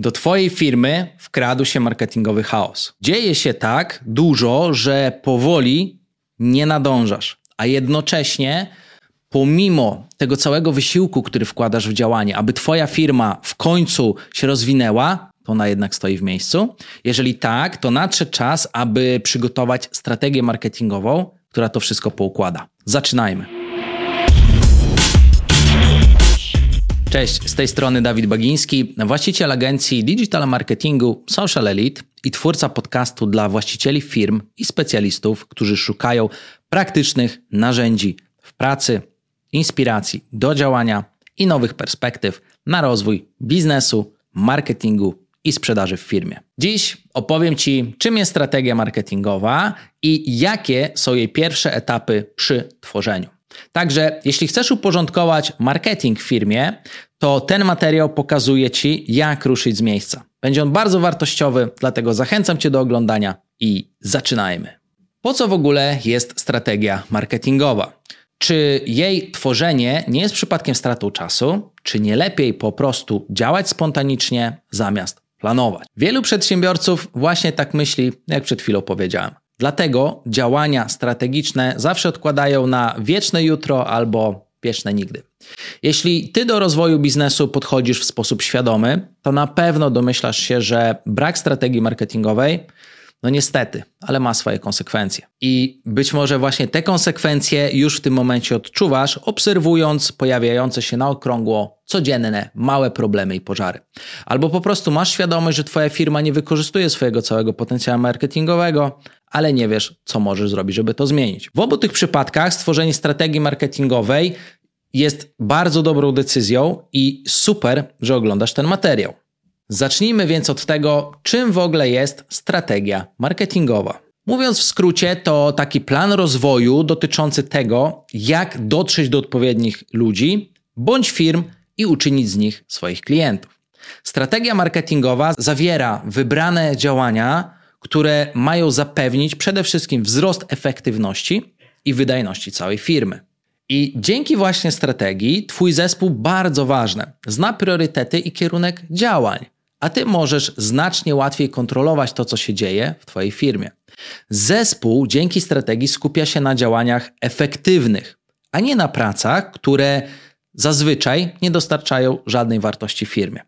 Do Twojej firmy wkradł się marketingowy chaos. Dzieje się tak dużo, że powoli nie nadążasz, a jednocześnie pomimo tego całego wysiłku, który wkładasz w działanie, aby Twoja firma w końcu się rozwinęła, to ona jednak stoi w miejscu. Jeżeli tak, to nadszedł czas, aby przygotować strategię marketingową, która to wszystko poukłada. Zaczynajmy. Cześć, z tej strony Dawid Bagiński, właściciel agencji digital marketingu Social Elite i twórca podcastu dla właścicieli firm i specjalistów, którzy szukają praktycznych narzędzi w pracy, inspiracji do działania i nowych perspektyw na rozwój biznesu, marketingu i sprzedaży w firmie. Dziś opowiem Ci, czym jest strategia marketingowa i jakie są jej pierwsze etapy przy tworzeniu. Także, jeśli chcesz uporządkować marketing w firmie, to ten materiał pokazuje Ci, jak ruszyć z miejsca. Będzie on bardzo wartościowy, dlatego zachęcam Cię do oglądania i zaczynajmy. Po co w ogóle jest strategia marketingowa? Czy jej tworzenie nie jest przypadkiem stratą czasu? Czy nie lepiej po prostu działać spontanicznie zamiast planować? Wielu przedsiębiorców właśnie tak myśli, jak przed chwilą powiedziałem. Dlatego działania strategiczne zawsze odkładają na wieczne jutro albo wieczne nigdy. Jeśli ty do rozwoju biznesu podchodzisz w sposób świadomy, to na pewno domyślasz się, że brak strategii marketingowej no niestety, ale ma swoje konsekwencje. I być może właśnie te konsekwencje już w tym momencie odczuwasz, obserwując pojawiające się na okrągło codzienne małe problemy i pożary. Albo po prostu masz świadomość, że Twoja firma nie wykorzystuje swojego całego potencjału marketingowego, ale nie wiesz, co możesz zrobić, żeby to zmienić. W obu tych przypadkach stworzenie strategii marketingowej jest bardzo dobrą decyzją i super, że oglądasz ten materiał. Zacznijmy więc od tego, czym w ogóle jest strategia marketingowa. Mówiąc w skrócie, to taki plan rozwoju dotyczący tego, jak dotrzeć do odpowiednich ludzi bądź firm i uczynić z nich swoich klientów. Strategia marketingowa zawiera wybrane działania, które mają zapewnić przede wszystkim wzrost efektywności i wydajności całej firmy. I dzięki właśnie strategii Twój zespół bardzo ważne zna priorytety i kierunek działań a ty możesz znacznie łatwiej kontrolować to, co się dzieje w Twojej firmie. Zespół dzięki strategii skupia się na działaniach efektywnych, a nie na pracach, które zazwyczaj nie dostarczają żadnej wartości firmie.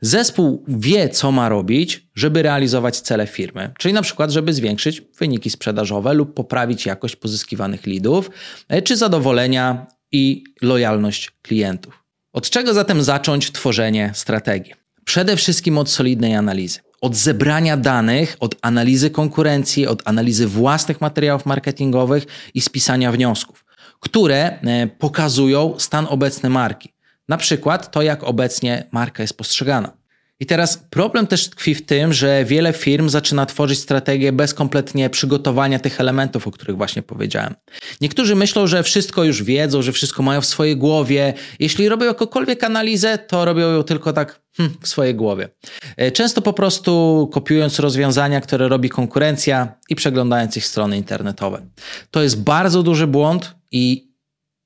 Zespół wie, co ma robić, żeby realizować cele firmy, czyli na przykład, żeby zwiększyć wyniki sprzedażowe lub poprawić jakość pozyskiwanych lidów, e, czy zadowolenia i lojalność klientów. Od czego zatem zacząć tworzenie strategii? Przede wszystkim od solidnej analizy. Od zebrania danych, od analizy konkurencji, od analizy własnych materiałów marketingowych i spisania wniosków, które e, pokazują stan obecny marki. Na przykład to, jak obecnie marka jest postrzegana. I teraz problem też tkwi w tym, że wiele firm zaczyna tworzyć strategię bez kompletnie przygotowania tych elementów, o których właśnie powiedziałem. Niektórzy myślą, że wszystko już wiedzą, że wszystko mają w swojej głowie. Jeśli robią jakąkolwiek analizę, to robią ją tylko tak hmm, w swojej głowie. E, często po prostu kopiując rozwiązania, które robi konkurencja i przeglądając ich strony internetowe. To jest bardzo duży błąd i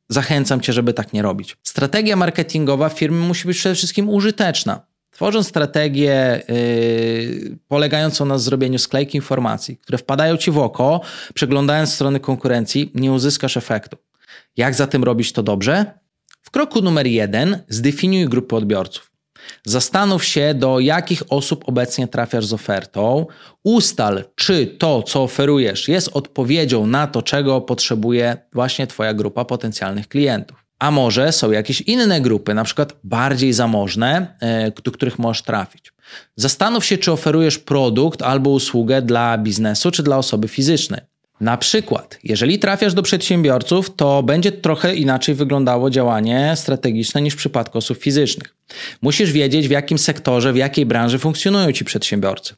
zachęcam Cię, żeby tak nie robić. Strategia marketingowa firmy musi być przede wszystkim użyteczna. Tworząc strategię yy, polegającą na zrobieniu sklejki informacji, które wpadają ci w oko, przeglądając strony konkurencji, nie uzyskasz efektu. Jak zatem robić to dobrze? W kroku numer jeden zdefiniuj grupy odbiorców. Zastanów się, do jakich osób obecnie trafiasz z ofertą. Ustal, czy to, co oferujesz, jest odpowiedzią na to, czego potrzebuje właśnie Twoja grupa potencjalnych klientów. A może są jakieś inne grupy, na przykład bardziej zamożne, e, do których możesz trafić. Zastanów się, czy oferujesz produkt albo usługę dla biznesu, czy dla osoby fizycznej. Na przykład, jeżeli trafiasz do przedsiębiorców, to będzie trochę inaczej wyglądało działanie strategiczne niż w przypadku osób fizycznych. Musisz wiedzieć, w jakim sektorze, w jakiej branży funkcjonują ci przedsiębiorcy.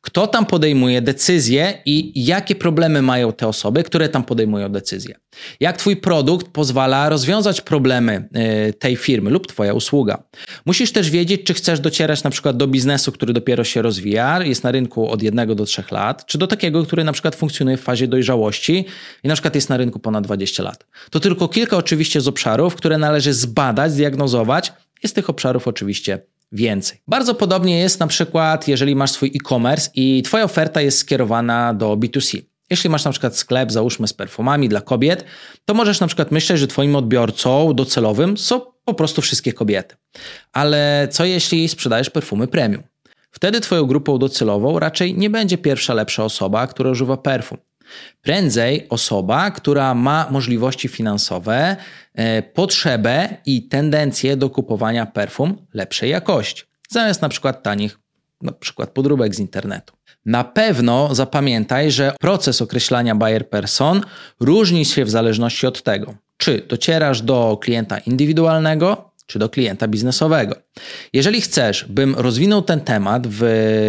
Kto tam podejmuje decyzje i jakie problemy mają te osoby, które tam podejmują decyzje. Jak twój produkt pozwala rozwiązać problemy y, tej firmy lub twoja usługa. Musisz też wiedzieć, czy chcesz docierać na przykład do biznesu, który dopiero się rozwija, jest na rynku od jednego do trzech lat, czy do takiego, który na przykład funkcjonuje w fazie dojrzałości i na przykład jest na rynku ponad 20 lat. To tylko kilka oczywiście z obszarów, które należy zbadać, zdiagnozować, jest tych obszarów oczywiście więcej. Bardzo podobnie jest na przykład, jeżeli masz swój e-commerce i Twoja oferta jest skierowana do B2C. Jeśli masz na przykład sklep, załóżmy z perfumami dla kobiet, to możesz na przykład myśleć, że Twoim odbiorcą docelowym są po prostu wszystkie kobiety. Ale co jeśli sprzedajesz perfumy premium? Wtedy Twoją grupą docelową raczej nie będzie pierwsza lepsza osoba, która używa perfum. Prędzej osoba, która ma możliwości finansowe, e, potrzebę i tendencję do kupowania perfum lepszej jakości, zamiast na przykład tanich, na przykład podróbek z internetu. Na pewno zapamiętaj, że proces określania buyer person różni się w zależności od tego, czy docierasz do klienta indywidualnego, czy do klienta biznesowego. Jeżeli chcesz, bym rozwinął ten temat w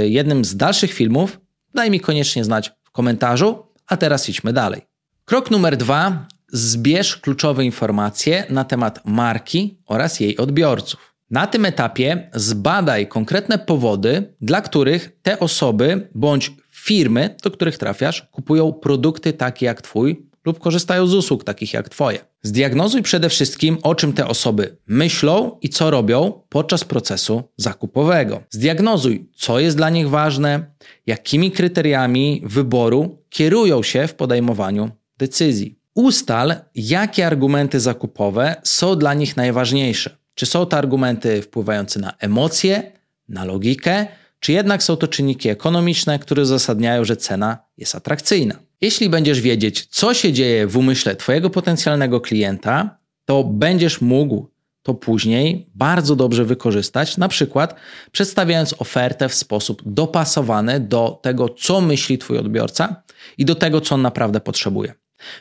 jednym z dalszych filmów, daj mi koniecznie znać w komentarzu, a teraz idźmy dalej. Krok numer dwa. Zbierz kluczowe informacje na temat marki oraz jej odbiorców. Na tym etapie zbadaj konkretne powody, dla których te osoby bądź firmy, do których trafiasz, kupują produkty takie jak Twój lub korzystają z usług takich jak Twoje. Zdiagnozuj przede wszystkim, o czym te osoby myślą i co robią podczas procesu zakupowego. Zdiagnozuj, co jest dla nich ważne, jakimi kryteriami wyboru kierują się w podejmowaniu decyzji. Ustal, jakie argumenty zakupowe są dla nich najważniejsze. Czy są to argumenty wpływające na emocje, na logikę, czy jednak są to czynniki ekonomiczne, które uzasadniają, że cena jest atrakcyjna. Jeśli będziesz wiedzieć, co się dzieje w umyśle Twojego potencjalnego klienta, to będziesz mógł to później bardzo dobrze wykorzystać, na przykład przedstawiając ofertę w sposób dopasowany do tego, co myśli Twój odbiorca i do tego, co on naprawdę potrzebuje.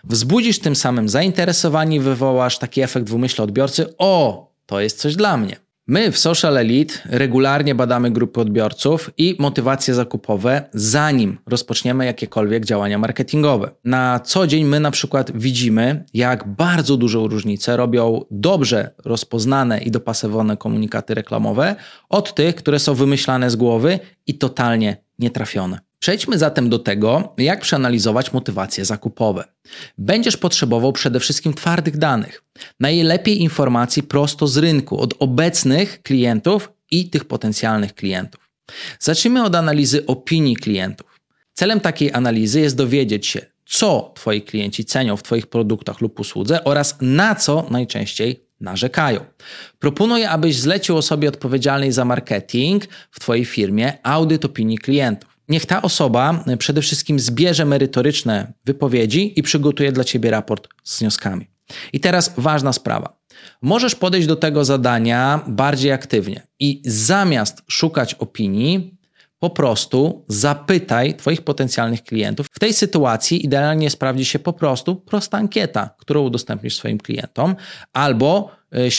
Wzbudzisz tym samym zainteresowanie i wywołasz taki efekt w umyśle odbiorcy: O, to jest coś dla mnie. My w Social Elite regularnie badamy grupy odbiorców i motywacje zakupowe, zanim rozpoczniemy jakiekolwiek działania marketingowe. Na co dzień my na przykład widzimy, jak bardzo dużą różnicę robią dobrze rozpoznane i dopasowane komunikaty reklamowe od tych, które są wymyślane z głowy i totalnie nietrafione. Przejdźmy zatem do tego, jak przeanalizować motywacje zakupowe. Będziesz potrzebował przede wszystkim twardych danych, najlepiej informacji prosto z rynku, od obecnych klientów i tych potencjalnych klientów. Zacznijmy od analizy opinii klientów. Celem takiej analizy jest dowiedzieć się, co Twoi klienci cenią w Twoich produktach lub usłudze oraz na co najczęściej narzekają. Proponuję, abyś zlecił osobie odpowiedzialnej za marketing w Twojej firmie audyt opinii klientów. Niech ta osoba przede wszystkim zbierze merytoryczne wypowiedzi i przygotuje dla ciebie raport z wnioskami. I teraz ważna sprawa. Możesz podejść do tego zadania bardziej aktywnie i zamiast szukać opinii, po prostu zapytaj Twoich potencjalnych klientów. W tej sytuacji idealnie sprawdzi się po prostu prosta ankieta, którą udostępnisz swoim klientom, albo e,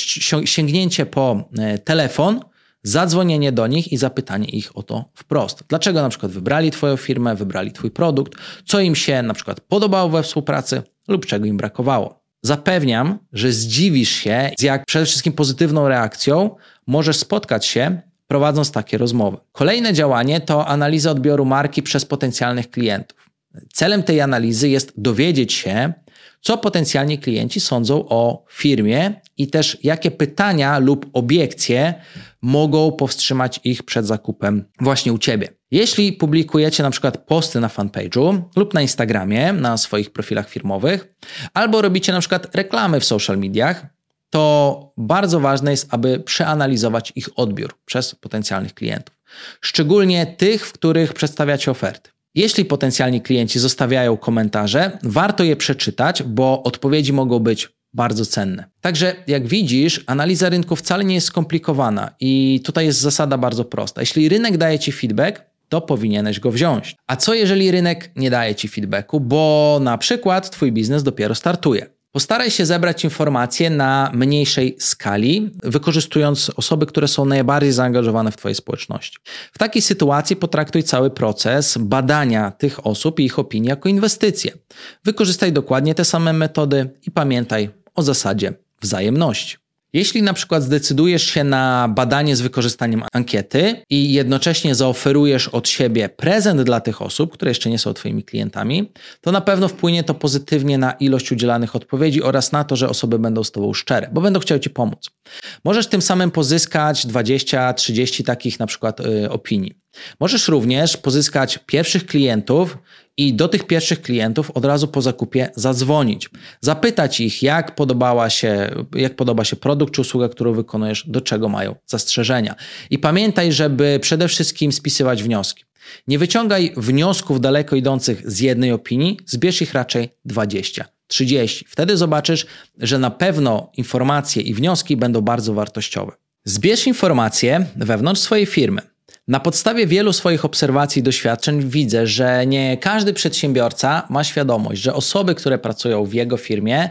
sięgnięcie po e, telefon zadzwonienie do nich i zapytanie ich o to wprost. Dlaczego na przykład wybrali Twoją firmę, wybrali Twój produkt, co im się na przykład podobało we współpracy lub czego im brakowało. Zapewniam, że zdziwisz się, z jak przede wszystkim pozytywną reakcją możesz spotkać się prowadząc takie rozmowy. Kolejne działanie to analiza odbioru marki przez potencjalnych klientów. Celem tej analizy jest dowiedzieć się, co potencjalni klienci sądzą o firmie i też jakie pytania lub obiekcje mogą powstrzymać ich przed zakupem właśnie u Ciebie. Jeśli publikujecie na przykład posty na fanpage'u lub na Instagramie, na swoich profilach firmowych, albo robicie na przykład reklamy w social mediach, to bardzo ważne jest, aby przeanalizować ich odbiór przez potencjalnych klientów. Szczególnie tych, w których przedstawiacie oferty. Jeśli potencjalni klienci zostawiają komentarze, warto je przeczytać, bo odpowiedzi mogą być bardzo cenne. Także jak widzisz, analiza rynku wcale nie jest skomplikowana i tutaj jest zasada bardzo prosta. Jeśli rynek daje ci feedback, to powinieneś go wziąć. A co jeżeli rynek nie daje ci feedbacku, bo na przykład twój biznes dopiero startuje? Postaraj się zebrać informacje na mniejszej skali, wykorzystując osoby, które są najbardziej zaangażowane w Twojej społeczności. W takiej sytuacji potraktuj cały proces badania tych osób i ich opinii jako inwestycję. Wykorzystaj dokładnie te same metody i pamiętaj o zasadzie wzajemności. Jeśli na przykład zdecydujesz się na badanie z wykorzystaniem ankiety i jednocześnie zaoferujesz od siebie prezent dla tych osób, które jeszcze nie są Twoimi klientami, to na pewno wpłynie to pozytywnie na ilość udzielanych odpowiedzi oraz na to, że osoby będą z Tobą szczere, bo będą chciały Ci pomóc. Możesz tym samym pozyskać 20-30 takich na przykład y, opinii. Możesz również pozyskać pierwszych klientów i do tych pierwszych klientów od razu po zakupie zadzwonić. Zapytać ich, jak, podobała się, jak podoba się produkt czy usługa, którą wykonujesz, do czego mają zastrzeżenia. I pamiętaj, żeby przede wszystkim spisywać wnioski. Nie wyciągaj wniosków daleko idących z jednej opinii, zbierz ich raczej 20. 30. Wtedy zobaczysz, że na pewno informacje i wnioski będą bardzo wartościowe. Zbierz informacje wewnątrz swojej firmy. Na podstawie wielu swoich obserwacji i doświadczeń widzę, że nie każdy przedsiębiorca ma świadomość, że osoby, które pracują w jego firmie,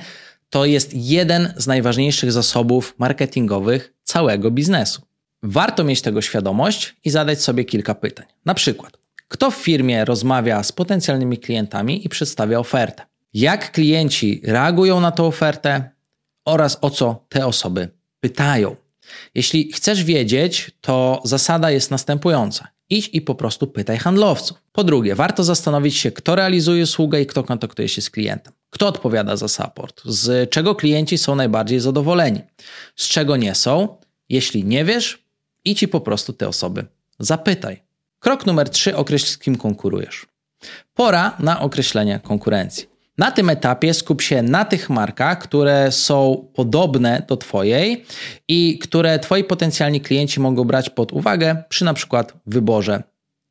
to jest jeden z najważniejszych zasobów marketingowych całego biznesu. Warto mieć tego świadomość i zadać sobie kilka pytań. Na przykład, kto w firmie rozmawia z potencjalnymi klientami i przedstawia ofertę? Jak klienci reagują na tę ofertę oraz o co te osoby pytają? Jeśli chcesz wiedzieć, to zasada jest następująca. Idź i po prostu pytaj handlowców. Po drugie, warto zastanowić się, kto realizuje usługę i kto kontaktuje się z klientem. Kto odpowiada za support? Z czego klienci są najbardziej zadowoleni? Z czego nie są? Jeśli nie wiesz, idź i po prostu te osoby zapytaj. Krok numer trzy: określ z kim konkurujesz. Pora na określenie konkurencji. Na tym etapie skup się na tych markach, które są podobne do Twojej i które Twoi potencjalni klienci mogą brać pod uwagę przy na przykład wyborze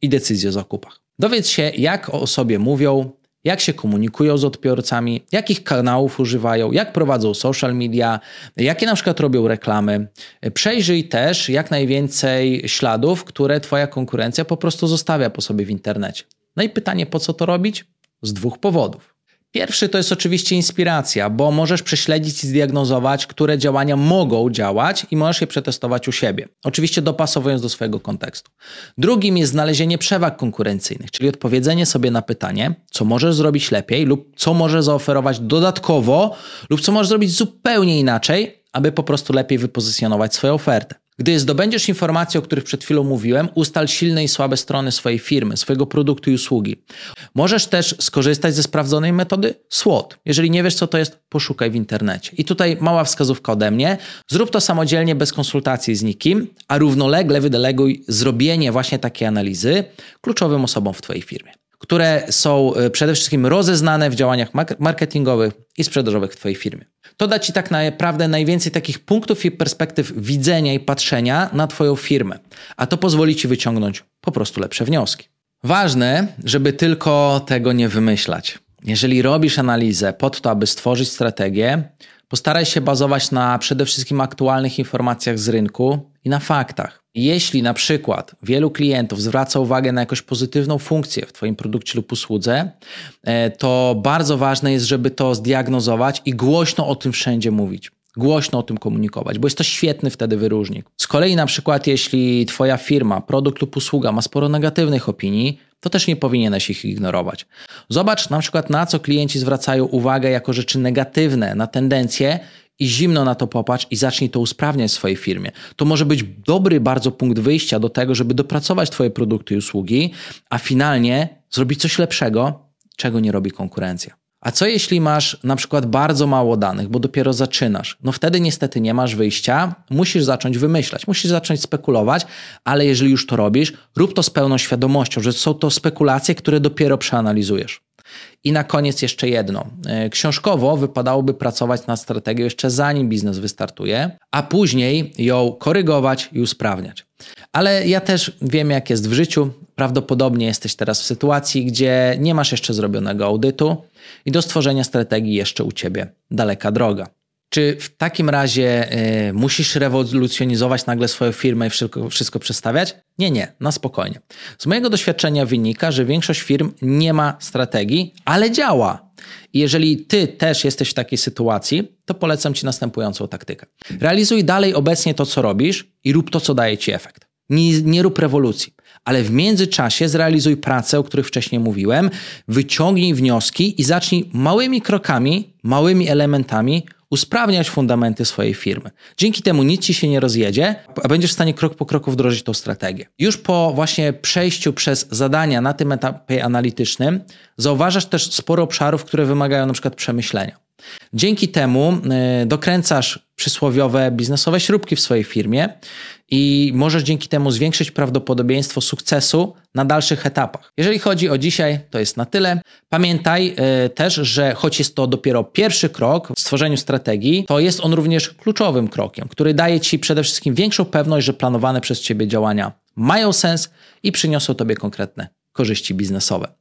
i decyzji o zakupach. Dowiedz się, jak o sobie mówią, jak się komunikują z odbiorcami, jakich kanałów używają, jak prowadzą social media, jakie na przykład robią reklamy. Przejrzyj też jak najwięcej śladów, które Twoja konkurencja po prostu zostawia po sobie w internecie. No i pytanie, po co to robić? Z dwóch powodów. Pierwszy to jest oczywiście inspiracja, bo możesz prześledzić i zdiagnozować, które działania mogą działać i możesz je przetestować u siebie. Oczywiście dopasowując do swojego kontekstu. Drugim jest znalezienie przewag konkurencyjnych, czyli odpowiedzenie sobie na pytanie, co możesz zrobić lepiej lub co możesz zaoferować dodatkowo lub co możesz zrobić zupełnie inaczej, aby po prostu lepiej wypozycjonować swoją ofertę. Gdy zdobędziesz informacje, o których przed chwilą mówiłem, ustal silne i słabe strony swojej firmy, swojego produktu i usługi. Możesz też skorzystać ze sprawdzonej metody SWOT. Jeżeli nie wiesz, co to jest, poszukaj w internecie. I tutaj mała wskazówka ode mnie. Zrób to samodzielnie, bez konsultacji z nikim, a równolegle wydeleguj zrobienie właśnie takiej analizy kluczowym osobom w Twojej firmie które są e, przede wszystkim rozeznane w działaniach marketingowych i sprzedażowych w Twojej firmie. To da Ci tak naprawdę najwięcej takich punktów i perspektyw widzenia i patrzenia na Twoją firmę, a to pozwoli Ci wyciągnąć po prostu lepsze wnioski. Ważne, żeby tylko tego nie wymyślać. Jeżeli robisz analizę po to, aby stworzyć strategię, postaraj się bazować na przede wszystkim aktualnych informacjach z rynku i na faktach. Jeśli na przykład wielu klientów zwraca uwagę na jakąś pozytywną funkcję w Twoim produkcie lub usłudze, e, to bardzo ważne jest, żeby to zdiagnozować i głośno o tym wszędzie mówić. Głośno o tym komunikować, bo jest to świetny wtedy wyróżnik. Z kolei, na przykład, jeśli Twoja firma, produkt lub usługa ma sporo negatywnych opinii, to też nie powinieneś ich ignorować. Zobacz na przykład, na co klienci zwracają uwagę jako rzeczy negatywne, na tendencje i zimno na to popatrz i zacznij to usprawniać w swojej firmie. To może być dobry bardzo punkt wyjścia do tego, żeby dopracować Twoje produkty i usługi, a finalnie zrobić coś lepszego, czego nie robi konkurencja. A co jeśli masz na przykład bardzo mało danych, bo dopiero zaczynasz? No wtedy niestety nie masz wyjścia, musisz zacząć wymyślać, musisz zacząć spekulować, ale jeżeli już to robisz, rób to z pełną świadomością, że są to spekulacje, które dopiero przeanalizujesz. I na koniec jeszcze jedno. E, książkowo wypadałoby pracować nad strategią jeszcze zanim biznes wystartuje, a później ją korygować i usprawniać. Ale ja też wiem, jak jest w życiu. Prawdopodobnie jesteś teraz w sytuacji, gdzie nie masz jeszcze zrobionego audytu i do stworzenia strategii jeszcze u ciebie daleka droga. Czy w takim razie y, musisz rewolucjonizować nagle swoją firmę i wszystko, wszystko przestawiać? Nie, nie, na spokojnie. Z mojego doświadczenia wynika, że większość firm nie ma strategii, ale działa. I jeżeli ty też jesteś w takiej sytuacji, to polecam ci następującą taktykę. Realizuj dalej obecnie to, co robisz i rób to, co daje ci efekt. Nie, nie rób rewolucji ale w międzyczasie zrealizuj pracę, o których wcześniej mówiłem, wyciągnij wnioski i zacznij małymi krokami, małymi elementami usprawniać fundamenty swojej firmy. Dzięki temu nic ci się nie rozjedzie, a będziesz w stanie krok po kroku wdrożyć tą strategię. Już po właśnie przejściu przez zadania na tym etapie analitycznym, zauważasz też sporo obszarów, które wymagają na przykład przemyślenia. Dzięki temu y, dokręcasz przysłowiowe biznesowe śrubki w swojej firmie i możesz dzięki temu zwiększyć prawdopodobieństwo sukcesu na dalszych etapach. Jeżeli chodzi o dzisiaj, to jest na tyle. Pamiętaj y, też, że choć jest to dopiero pierwszy krok w stworzeniu strategii, to jest on również kluczowym krokiem, który daje Ci przede wszystkim większą pewność, że planowane przez Ciebie działania mają sens i przyniosą Tobie konkretne korzyści biznesowe.